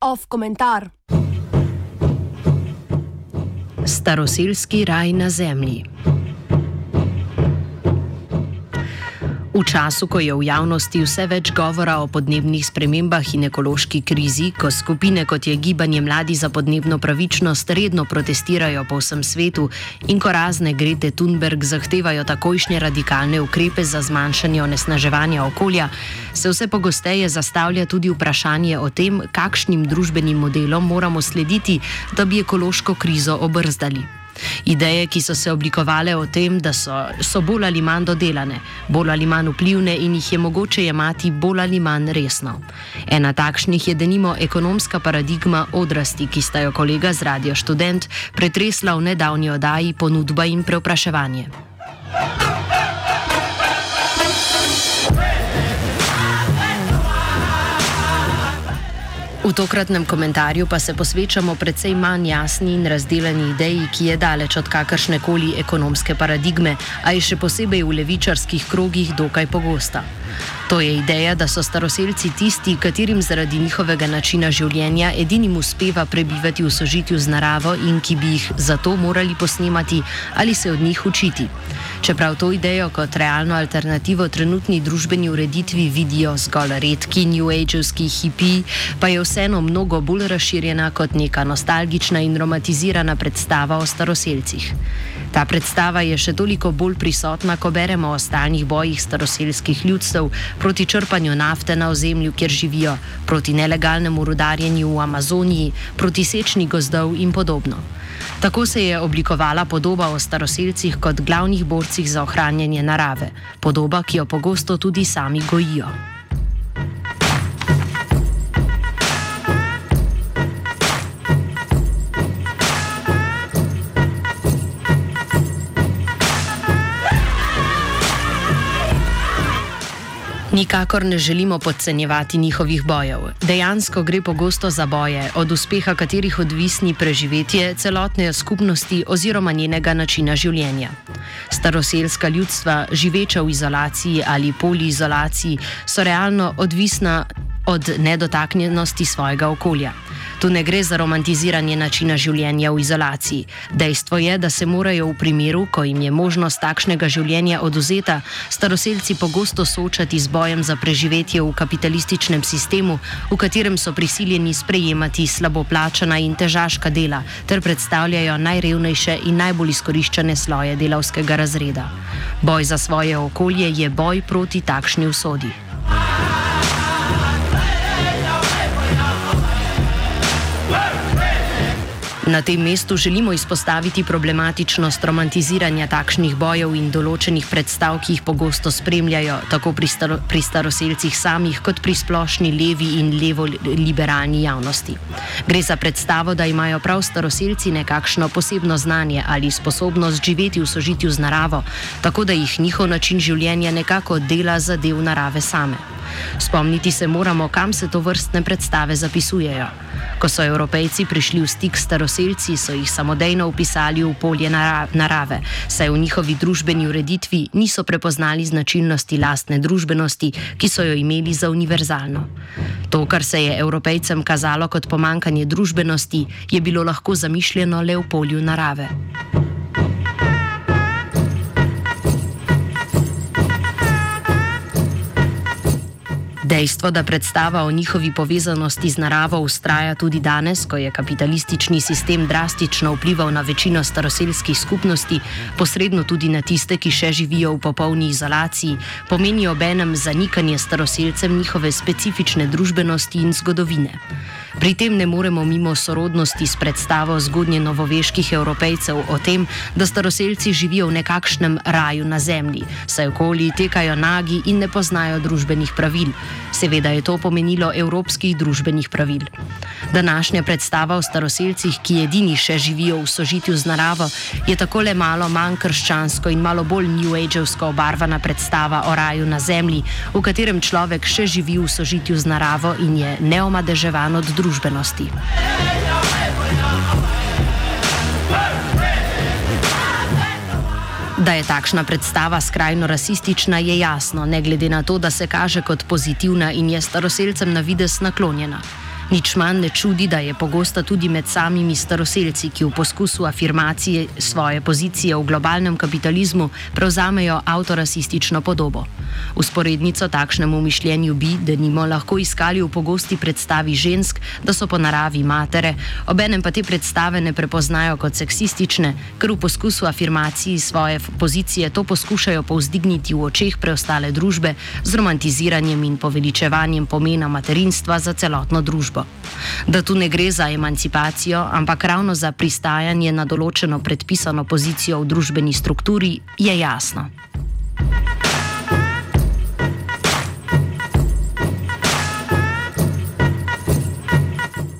Off komentar. Staroselski raj na zemlji. V času, ko je v javnosti vse več govora o podnebnih spremembah in ekološki krizi, ko skupine kot je Gibanje Mladi za podnebno pravičnost redno protestirajo po vsem svetu in ko razne Grete Thunberg zahtevajo takojšnje radikalne ukrepe za zmanjšanje onesnaževanja okolja, se vse pogosteje zastavlja tudi vprašanje o tem, kakšnim družbenim modelom moramo slediti, da bi ekološko krizo obrzdali. Ideje, ki so se oblikovale o tem, da so, so bolj ali manj dodelane, bolj ali manj vplivne in jih je mogoče jemati bolj ali manj resno. Ena takšnih je denimo ekonomska paradigma odrasti, ki sta jo kolega z Radio Student pretresla v nedavni oddaji Ponudba in preopraševanje. V tokratnem komentarju pa se posvečamo precej manj jasni in razdeljeni ideji, ki je daleč od kakršne koli ekonomske paradigme, a je še posebej v levičarskih krogih dokaj pogosta. To je ideja, da so staroseljci tisti, katerim zaradi njihovega načina življenja edinim uspeva prebivati v sožitju z naravo in ki bi jih zato morali posnemati ali se od njih učiti. Čeprav to idejo kot realno alternativo trenutni družbeni ureditvi vidijo zgolj redki New Ageovski hipi, pa je vseeno mnogo bolj razširjena kot neka nostalgična in romantizirana predstava o staroseljcih. Ta predstava je še toliko bolj prisotna, ko beremo o stalnih bojih staroseljskih ljudstev proti črpanju nafte na ozemlju, kjer živijo, proti nelegalnemu rudarjenju v Amazoniji, proti sečni gozdov in podobno. Tako se je oblikovala podoba o staroseljcih kot glavnih borcih za ohranjanje narave, podoba, ki jo pogosto tudi sami gojijo. Nikakor ne želimo podcenjevati njihovih bojev. Dejansko gre pogosto za boje, od uspeha katerih odvisni preživetje celotne skupnosti oziroma njenega načina življenja. Staroselska ljudstva, živeča v izolaciji ali poliizolaciji, so realno odvisna od nedotaknjenosti svojega okolja. Tu ne gre za romantiziranje načina življenja v izolaciji. Dejstvo je, da se morajo v primeru, ko jim je možnost takšnega življenja oduzeta, staroseljci pogosto soočati z bojem za preživetje v kapitalističnem sistemu, v katerem so prisiljeni sprejemati slabo plačana in težaška dela, ter predstavljajo najrevnejše in najbolj izkoriščene sloje delavskega razreda. Boj za svoje okolje je boj proti takšni usodi. Na tem mestu želimo izpostaviti problematičnost romantiziranja takšnih bojev in določenih predstav, ki jih pogosto spremljajo tako pri, staro, pri staroseljcih samih, kot pri splošni levi in levo-liberalni javnosti. Gre za predstavo, da imajo prav staroseljci nekakšno posebno znanje ali sposobnost živeti v sožitju z naravo, tako da jih njihov način življenja nekako dela za del narave same. Spomniti se moramo, kam se to vrstne predstave zapisujejo. Ko so evropejci prišli v stik s staroseljci, so jih samodejno upisali v polje narave, saj v njihovi družbeni ureditvi niso prepoznali značilnosti lastne družbenosti, ki so jo imeli za univerzalno. To, kar se je evropejcem kazalo kot pomankanje družbenosti, je bilo lahko zamišljeno le v polju narave. Dejstvo, da predstava o njihovi povezanosti z naravo ustraja tudi danes, ko je kapitalistični sistem drastično vplival na večino staroseljskih skupnosti, posredno tudi na tiste, ki še živijo v popolni izolaciji, pomeni obenem zanikanje staroseljcem njihove specifične družbenosti in zgodovine. Pri tem ne moremo mimo sorodnosti s predstavo zgodnje novoveških evropejcev o tem, da staroseljci živijo v nekakšnem raju na zemlji, saj okoli tekajo nagi in ne poznajo družbenih pravil. Seveda je to pomenilo evropskih družbenih pravil. Današnja predstava o staroseljcih, ki edini še živijo v sožitju z naravo, je tako le malo manj krščansko in malo bolj New Ageovsko obarvana predstava o raju na zemlji, v katerem človek še živi v sožitju z naravo in je neomadeževan od družbenosti. Da je takšna predstava skrajno rasistična, je jasno, ne glede na to, da se kaže kot pozitivna in je staroseljcem na vides naklonjena. Nič manj ne čudi, da je pogosta tudi med samimi staroseljci, ki v poskusu afirmacije svoje pozicije v globalnem kapitalizmu prevzamejo avtorasistično podobo. Usporednico takšnemu mišljenju bi, da nimo lahko iskali v pogosti predstavi žensk, da so po naravi matere, obenem pa te predstave ne prepoznajo kot seksistične, ker v poskusu afirmacije svoje pozicije to poskušajo povzdigniti v očeh preostale družbe z romantiziranjem in poveličevanjem pomena materinstva za celotno družbo družbo. Da tu ne gre za emancipacijo, ampak ravno za pristajanje na določeno predpisano pozicijo v družbeni strukturi, je jasno.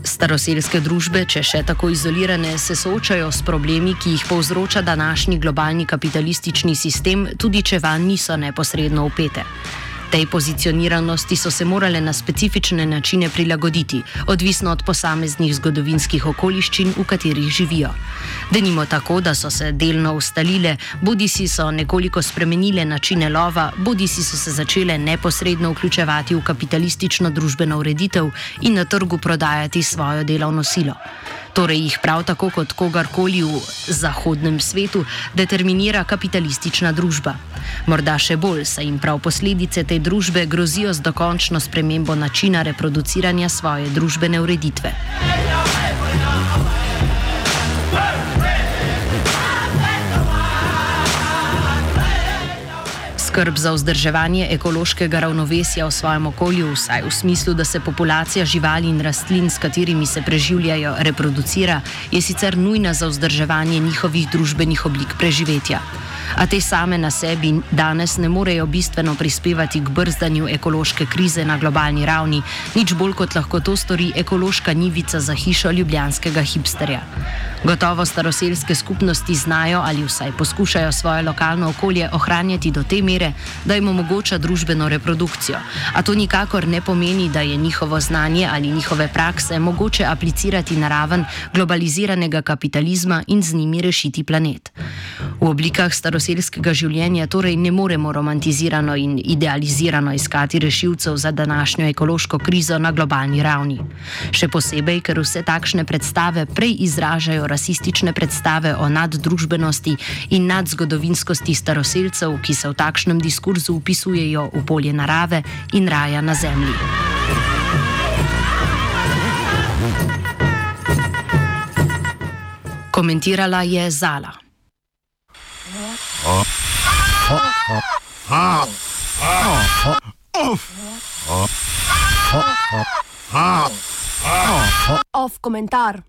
Staroseljske družbe, če še tako izolirane, se soočajo s problemi, ki jih povzroča današnji globalni kapitalistični sistem, tudi če van niso neposredno upete. Tej pozicioniranosti so se morale na specifične načine prilagoditi, odvisno od posameznih zgodovinskih okoliščin, v katerih živijo. Denimo tako, da so se delno ustalile, bodi si so nekoliko spremenile načine lova, bodi si so se začele neposredno vključevati v kapitalistično družbeno ureditev in na trgu prodajati svojo delovno silo torej jih prav tako kot kogarkoli v zahodnem svetu determinira kapitalistična družba. Morda še bolj, saj jim prav posledice te družbe grozijo z dokončno spremembo načina reproduciranja svoje družbene ureditve. Skrb za vzdrževanje ekološkega ravnovesja v svojem okolju, vsaj v smislu, da se populacija živali in rastlin, s katerimi se preživljajo, reproducira, je sicer nujna za vzdrževanje njihovih družbenih oblik preživetja a te same na sebi danes ne morejo bistveno prispevati k brzdanju ekološke krize na globalni ravni, nič bolj kot lahko to stori ekološka nivica za hišo ljubljanskega hipsterja. Gotovo staroseljske skupnosti znajo ali vsaj poskušajo svoje lokalno okolje ohranjati do te mere, da jim omogoča družbeno reprodukcijo. A to nikakor ne pomeni, da je njihovo znanje ali njihove prakse mogoče aplicirati na raven globaliziranega kapitalizma in z njimi rešiti planet. V oblikah staroseljskega življenja torej ne moremo romantizirano in idealizirano iskati rešilcev za današnjo ekološko krizo na globalni ravni. Še posebej, ker vse takšne predstave prej izražajo rasistične predstave o naddružbenosti in nadzgodovinskosti staroseljcev, ki se v takšnem diskurzu upisujejo v polje narave in raja na zemlji. Komentirala je Zala. Off komentar.